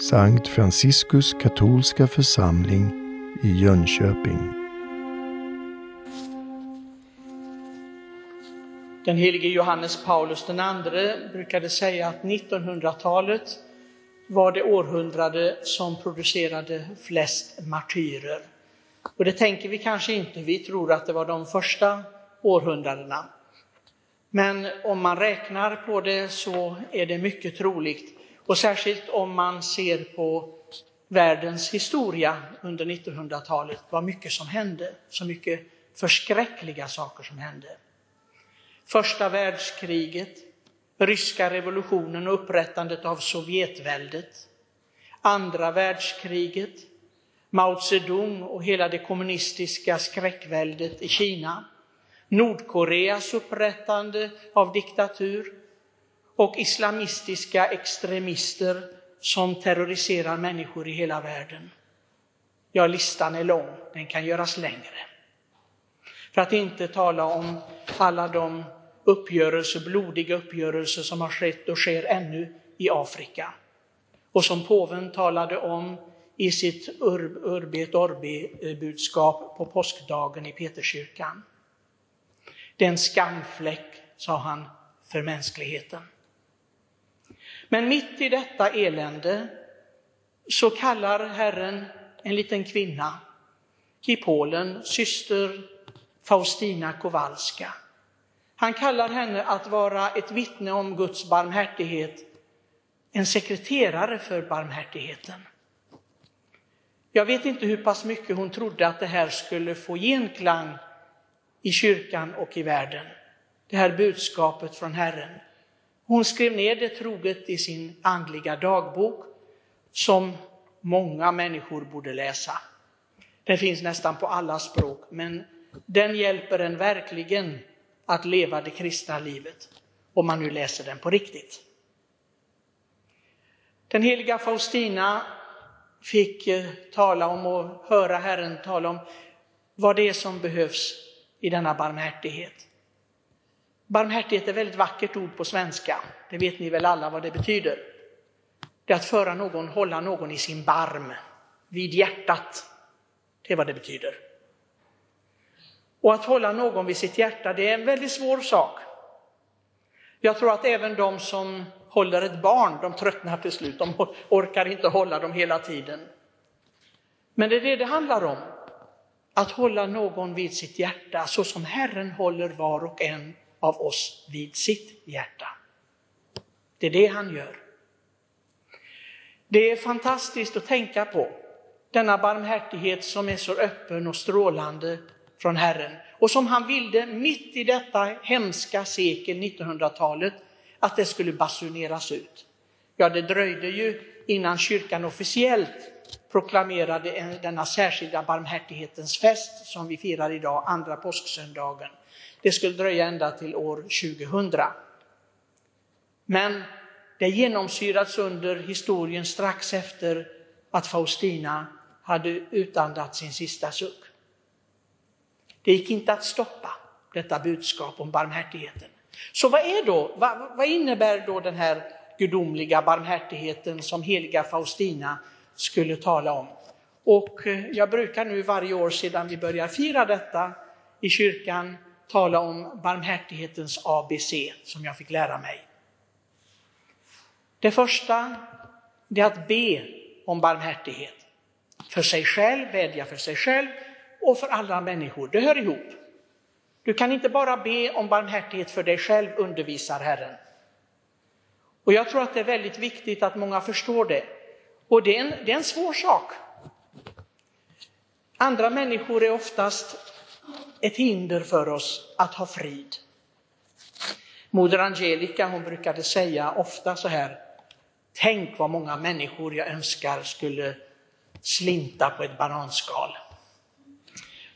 Sankt Franciskus katolska församling i Jönköping. Den helige Johannes Paulus II brukade säga att 1900-talet var det århundrade som producerade flest martyrer. Och det tänker vi kanske inte, vi tror att det var de första århundradena. Men om man räknar på det så är det mycket troligt, och särskilt om man ser på världens historia under 1900-talet, vad mycket som hände, så mycket förskräckliga saker som hände. Första världskriget, ryska revolutionen och upprättandet av Sovjetväldet, andra världskriget, Mao Zedong och hela det kommunistiska skräckväldet i Kina, Nordkoreas upprättande av diktatur och islamistiska extremister som terroriserar människor i hela världen. Ja, listan är lång, den kan göras längre. För att inte tala om alla de uppgörelser, blodiga uppgörelser som har skett och sker ännu i Afrika. Och som påven talade om i sitt Urbi et Orbi-budskap på påskdagen i Peterskyrkan. Det är en skamfläck, sa han, för mänskligheten. Men mitt i detta elände så kallar Herren en liten kvinna i Polen, syster Faustina Kowalska. Han kallar henne att vara ett vittne om Guds barmhärtighet, en sekreterare för barmhärtigheten. Jag vet inte hur pass mycket hon trodde att det här skulle få genklang i kyrkan och i världen. Det här budskapet från Herren. Hon skrev ner det troget i sin andliga dagbok som många människor borde läsa. Den finns nästan på alla språk, men den hjälper en verkligen att leva det kristna livet, om man nu läser den på riktigt. Den heliga Faustina fick eh, tala om och höra Herren tala om vad det är som behövs i denna barmhärtighet. Barmhärtighet är ett väldigt vackert ord på svenska. Det vet ni väl alla vad det betyder. Det är att föra någon, hålla någon i sin barm, vid hjärtat. Det är vad det betyder. Och att hålla någon vid sitt hjärta, det är en väldigt svår sak. Jag tror att även de som håller ett barn, de tröttnar till slut, de orkar inte hålla dem hela tiden. Men det är det det handlar om, att hålla någon vid sitt hjärta så som Herren håller var och en av oss vid sitt hjärta. Det är det han gör. Det är fantastiskt att tänka på denna barmhärtighet som är så öppen och strålande från Herren och som han ville mitt i detta hemska sekel, 1900-talet, att det skulle basuneras ut. Ja, det dröjde ju innan kyrkan officiellt proklamerade denna särskilda barmhärtighetens fest som vi firar idag, andra påsksöndagen. Det skulle dröja ända till år 2000. Men det genomsyrats under historien strax efter att Faustina hade utandats sin sista suck. Det gick inte att stoppa detta budskap om barmhärtigheten. Så vad, är då, vad, vad innebär då den här gudomliga barmhärtigheten som heliga Faustina skulle tala om? Och eh, jag brukar nu varje år sedan vi börjar fira detta i kyrkan tala om barmhärtighetens ABC som jag fick lära mig. Det första det är att be om barmhärtighet. För sig själv, vädja för sig själv och för alla människor. Det hör ihop. Du kan inte bara be om barmhärtighet för dig själv, undervisar Herren. Och jag tror att det är väldigt viktigt att många förstår det. Och det är en, det är en svår sak. Andra människor är oftast ett hinder för oss att ha frid. Moder Angelica hon brukade säga ofta så här, tänk vad många människor jag önskar skulle slinta på ett bananskal.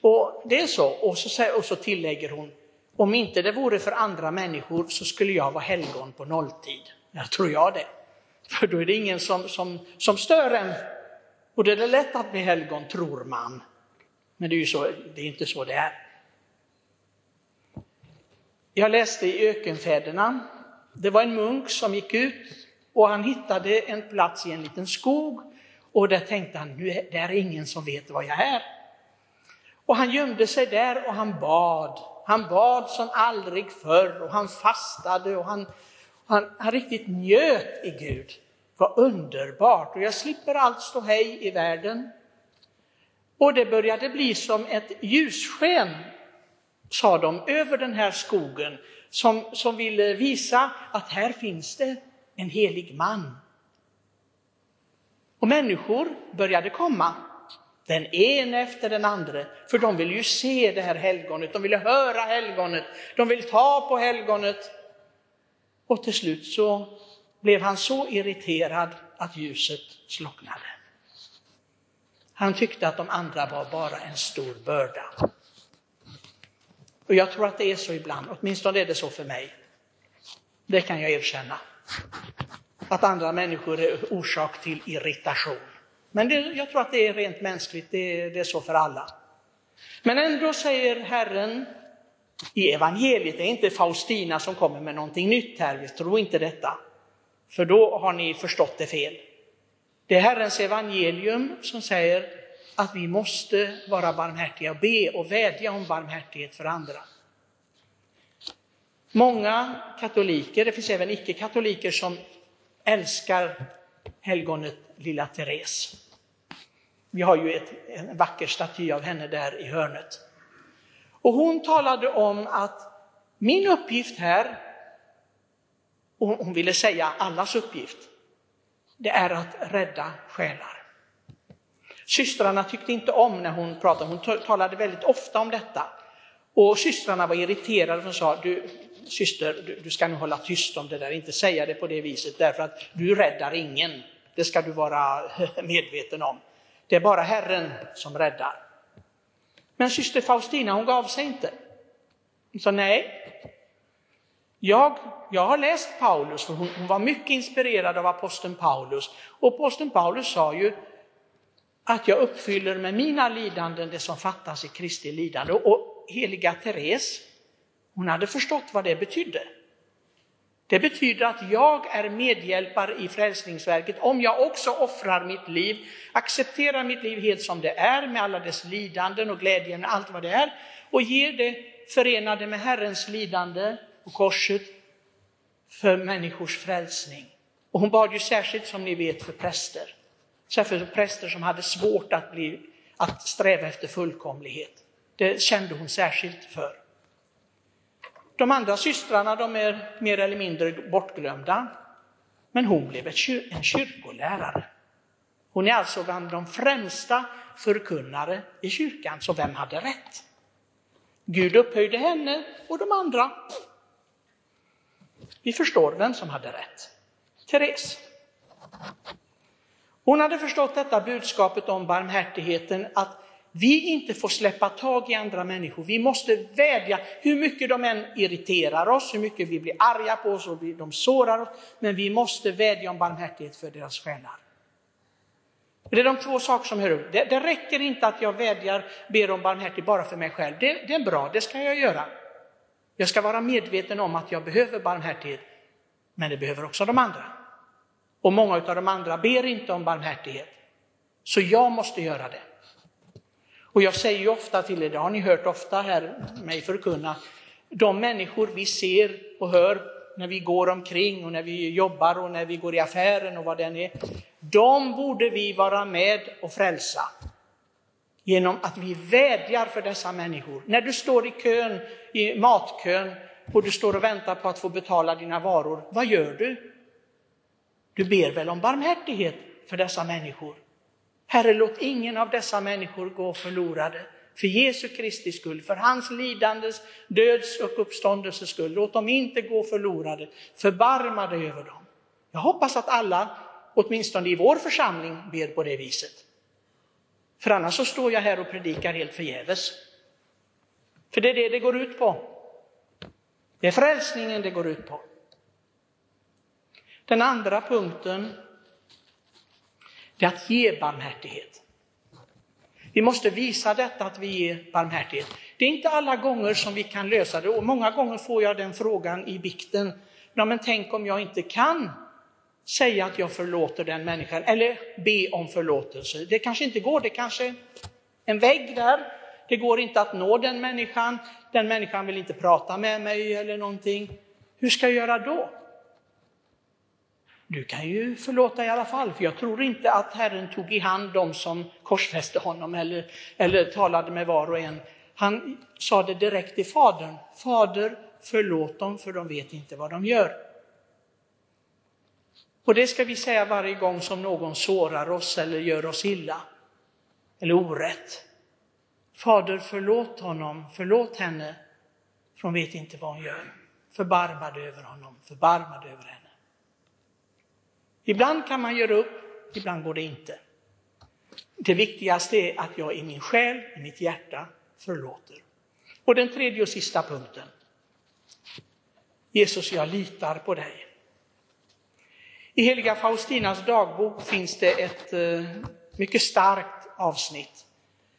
Och det är så, och så, och så tillägger hon, om inte det vore för andra människor så skulle jag vara helgon på nolltid. Jag tror jag det. För då är det ingen som, som, som stör en. Och det är lätt att bli helgon, tror man. Men det är ju så, det är inte så det är. Jag läste i Ökenfäderna, det var en munk som gick ut och han hittade en plats i en liten skog och där tänkte han, nu är det är ingen som vet var jag är. Och han gömde sig där och han bad. Han bad som aldrig förr och han fastade och han, han, han riktigt njöt i Gud. Vad underbart! Och jag slipper allt stå hej i världen. Och det började bli som ett ljussken, sa de, över den här skogen som, som ville visa att här finns det en helig man. Och människor började komma, den ene efter den andra, för de ville ju se det här helgonet, de ville höra helgonet, de ville ta på helgonet. Och till slut så blev han så irriterad att ljuset slocknade. Han tyckte att de andra var bara en stor börda. Och jag tror att det är så ibland, åtminstone är det så för mig. Det kan jag erkänna. Att andra människor är orsak till irritation. Men det, jag tror att det är rent mänskligt, det, det är så för alla. Men ändå säger Herren i evangeliet, det är inte Faustina som kommer med någonting nytt här, vi tror inte detta. För då har ni förstått det fel. Det är Herrens evangelium som säger att vi måste vara barmhärtiga och be och vädja om barmhärtighet för andra. Många katoliker, det finns även icke-katoliker som älskar helgonet Lilla Therese. Vi har ju ett, en vacker staty av henne där i hörnet. Och hon talade om att min uppgift här, och hon ville säga allas uppgift, det är att rädda själar. Systrarna tyckte inte om när hon pratade, hon talade väldigt ofta om detta. Och systrarna var irriterade och sa, du, syster, du, du ska nu hålla tyst om det där, inte säga det på det viset, därför att du räddar ingen. Det ska du vara medveten om. Det är bara Herren som räddar. Men syster Faustina, hon gav sig inte. Hon sa nej. Jag, jag har läst Paulus, för hon, hon var mycket inspirerad av aposteln Paulus. Och aposteln Paulus sa ju att jag uppfyller med mina lidanden det som fattas i Kristi lidande. Och heliga Therese, hon hade förstått vad det betydde. Det betyder att jag är medhjälpare i frälsningsverket om jag också offrar mitt liv, accepterar mitt liv helt som det är med alla dess lidanden och glädjen och allt vad det är och ger det förenade med Herrens lidande och korset för människors frälsning. Och hon bad ju särskilt som ni vet för präster. Särskilt för präster som hade svårt att, bli, att sträva efter fullkomlighet. Det kände hon särskilt för. De andra systrarna de är mer eller mindre bortglömda. Men hon blev en kyrkolärare. Hon är alltså bland de främsta förkunnare i kyrkan, så vem hade rätt? Gud upphöjde henne och de andra. Vi förstår vem som hade rätt. Therese. Hon hade förstått detta budskapet om barmhärtigheten, att vi inte får släppa tag i andra människor. Vi måste vädja, hur mycket de än irriterar oss, hur mycket vi blir arga på oss och de sårar oss, men vi måste vädja om barmhärtighet för deras själar. Det är de två saker som hör upp. Det, det räcker inte att jag vädjar, ber om barmhärtighet bara för mig själv. Det, det är bra, det ska jag göra. Jag ska vara medveten om att jag behöver barmhärtighet, men det behöver också de andra. Och många av de andra ber inte om barmhärtighet. Så jag måste göra det. Och jag säger ju ofta till er, det har ni hört ofta här mig förkunna, de människor vi ser och hör när vi går omkring och när vi jobbar och när vi går i affären och vad det än är, de borde vi vara med och frälsa. Genom att vi vädjar för dessa människor. När du står i kön, i matkön och du står och väntar på att få betala dina varor, vad gör du? Du ber väl om barmhärtighet för dessa människor? Herre, låt ingen av dessa människor gå förlorade. För Jesu Kristi skull, för hans lidandes, döds och uppståndelses skull. Låt dem inte gå förlorade. Förbarma dig över dem. Jag hoppas att alla, åtminstone i vår församling, ber på det viset. För annars så står jag här och predikar helt förgäves. För det är det det går ut på. Det är frälsningen det går ut på. Den andra punkten det är att ge barmhärtighet. Vi måste visa detta att vi ger barmhärtighet. Det är inte alla gånger som vi kan lösa det och många gånger får jag den frågan i bikten. Ja, men tänk om jag inte kan säga att jag förlåter den människan eller be om förlåtelse. Det kanske inte går, det kanske är en vägg där. Det går inte att nå den människan, den människan vill inte prata med mig eller någonting. Hur ska jag göra då? Du kan ju förlåta i alla fall, för jag tror inte att Herren tog i hand dem som korsfäste honom eller, eller talade med var och en. Han sa det direkt till Fadern. Fader, förlåt dem för de vet inte vad de gör. Och det ska vi säga varje gång som någon sårar oss eller gör oss illa eller orätt. Fader, förlåt honom, förlåt henne, för hon vet inte vad hon gör. Förbarma dig över honom, förbarma dig över henne. Ibland kan man göra upp, ibland går det inte. Det viktigaste är att jag i min själ, i mitt hjärta förlåter. Och den tredje och sista punkten. Jesus, jag litar på dig. I heliga Faustinas dagbok finns det ett eh, mycket starkt avsnitt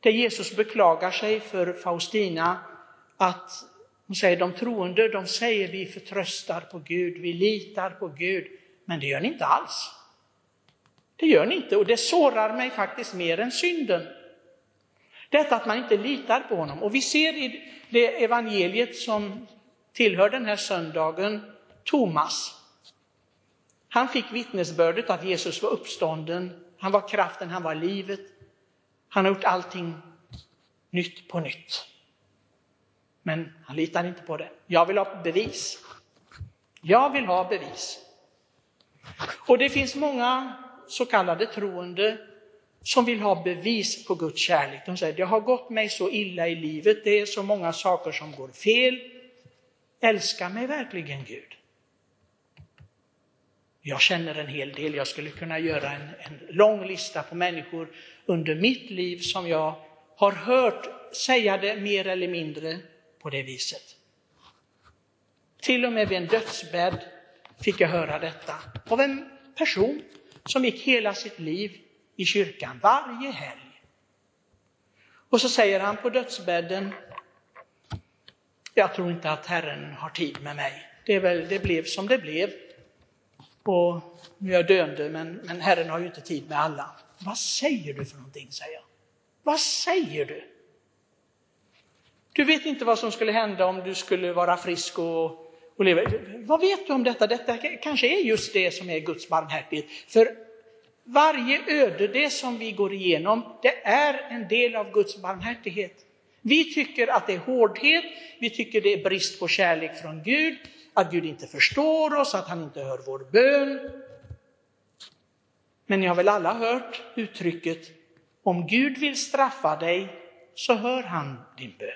där Jesus beklagar sig för Faustina att hon säger de troende, de säger vi förtröstar på Gud, vi litar på Gud, men det gör ni inte alls. Det gör ni inte och det sårar mig faktiskt mer än synden. Detta att man inte litar på honom. Och vi ser i det evangeliet som tillhör den här söndagen, Thomas. Han fick vittnesbördet att Jesus var uppstånden, han var kraften, han var livet. Han har gjort allting nytt på nytt. Men han litar inte på det. Jag vill ha bevis. Jag vill ha bevis. Och det finns många så kallade troende som vill ha bevis på Guds kärlek. De säger, det har gått mig så illa i livet, det är så många saker som går fel. Älskar mig verkligen Gud? Jag känner en hel del, jag skulle kunna göra en, en lång lista på människor under mitt liv som jag har hört säga det mer eller mindre på det viset. Till och med vid en dödsbädd fick jag höra detta av en person som gick hela sitt liv i kyrkan varje helg. Och så säger han på dödsbädden, jag tror inte att Herren har tid med mig. Det, väl, det blev som det blev. Och nu är jag döende, men, men Herren har ju inte tid med alla. Vad säger du för någonting, säger jag. Vad säger du? Du vet inte vad som skulle hända om du skulle vara frisk och och leva. Vad vet du om detta? Detta kanske är just det som är Guds barmhärtighet. För varje öde, det som vi går igenom, det är en del av Guds barmhärtighet. Vi tycker att det är hårdhet, vi tycker det är brist på kärlek från Gud, att Gud inte förstår oss, att han inte hör vår bön. Men ni har väl alla hört uttrycket, om Gud vill straffa dig så hör han din bön.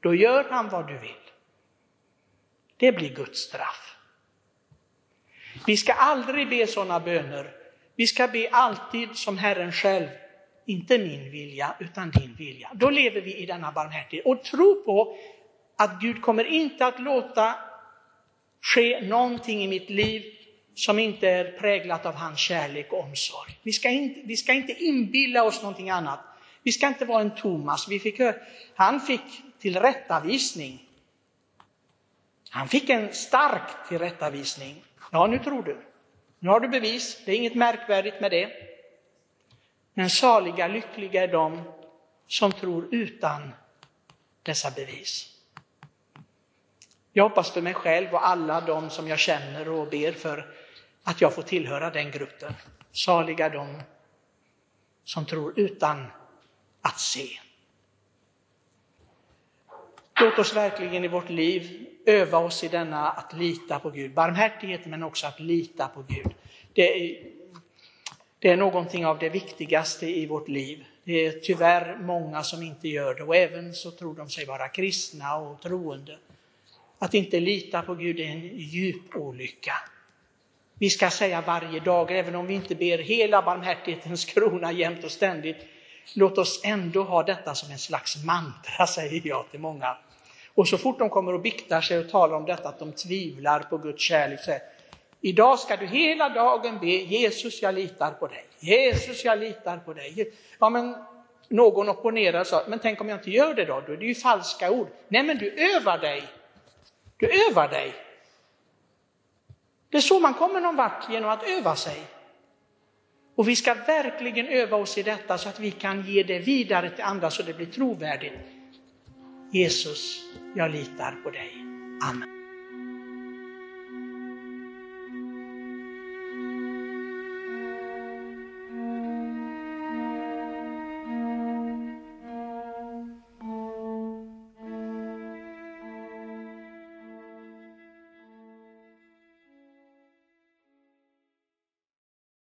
Då gör han vad du vill. Det blir Guds straff. Vi ska aldrig be sådana böner. Vi ska be alltid som Herren själv. Inte min vilja, utan din vilja. Då lever vi i denna barmhärtighet och tro på att Gud kommer inte att låta ske någonting i mitt liv som inte är präglat av hans kärlek och omsorg. Vi ska inte, vi ska inte inbilla oss någonting annat. Vi ska inte vara en Thomas. Vi fick, han fick tillrättavisning han fick en stark tillrättavisning. Ja, nu tror du. Nu har du bevis, det är inget märkvärdigt med det. Men saliga, lyckliga är de som tror utan dessa bevis. Jag hoppas för mig själv och alla de som jag känner och ber för att jag får tillhöra den gruppen. Saliga de som tror utan att se. Låt oss verkligen i vårt liv öva oss i denna att lita på Gud. Barmhärtighet, men också att lita på Gud. Det är, det är någonting av det viktigaste i vårt liv. Det är tyvärr många som inte gör det och även så tror de sig vara kristna och troende. Att inte lita på Gud är en djup olycka. Vi ska säga varje dag, även om vi inte ber hela barmhärtighetens krona jämt och ständigt, låt oss ändå ha detta som en slags mantra, säger jag till många. Och så fort de kommer och biktar sig och talar om detta att de tvivlar på Guds kärlek, så här. idag ska du hela dagen be Jesus jag litar på dig, Jesus jag litar på dig. Ja, men någon opponerar och sa, men tänk om jag inte gör det då? Då är det ju falska ord. Nej men du övar dig. Du övar dig. Det är så man kommer någon vart genom att öva sig. Och vi ska verkligen öva oss i detta så att vi kan ge det vidare till andra så det blir trovärdigt. Jesus, jag litar på dig. Amen.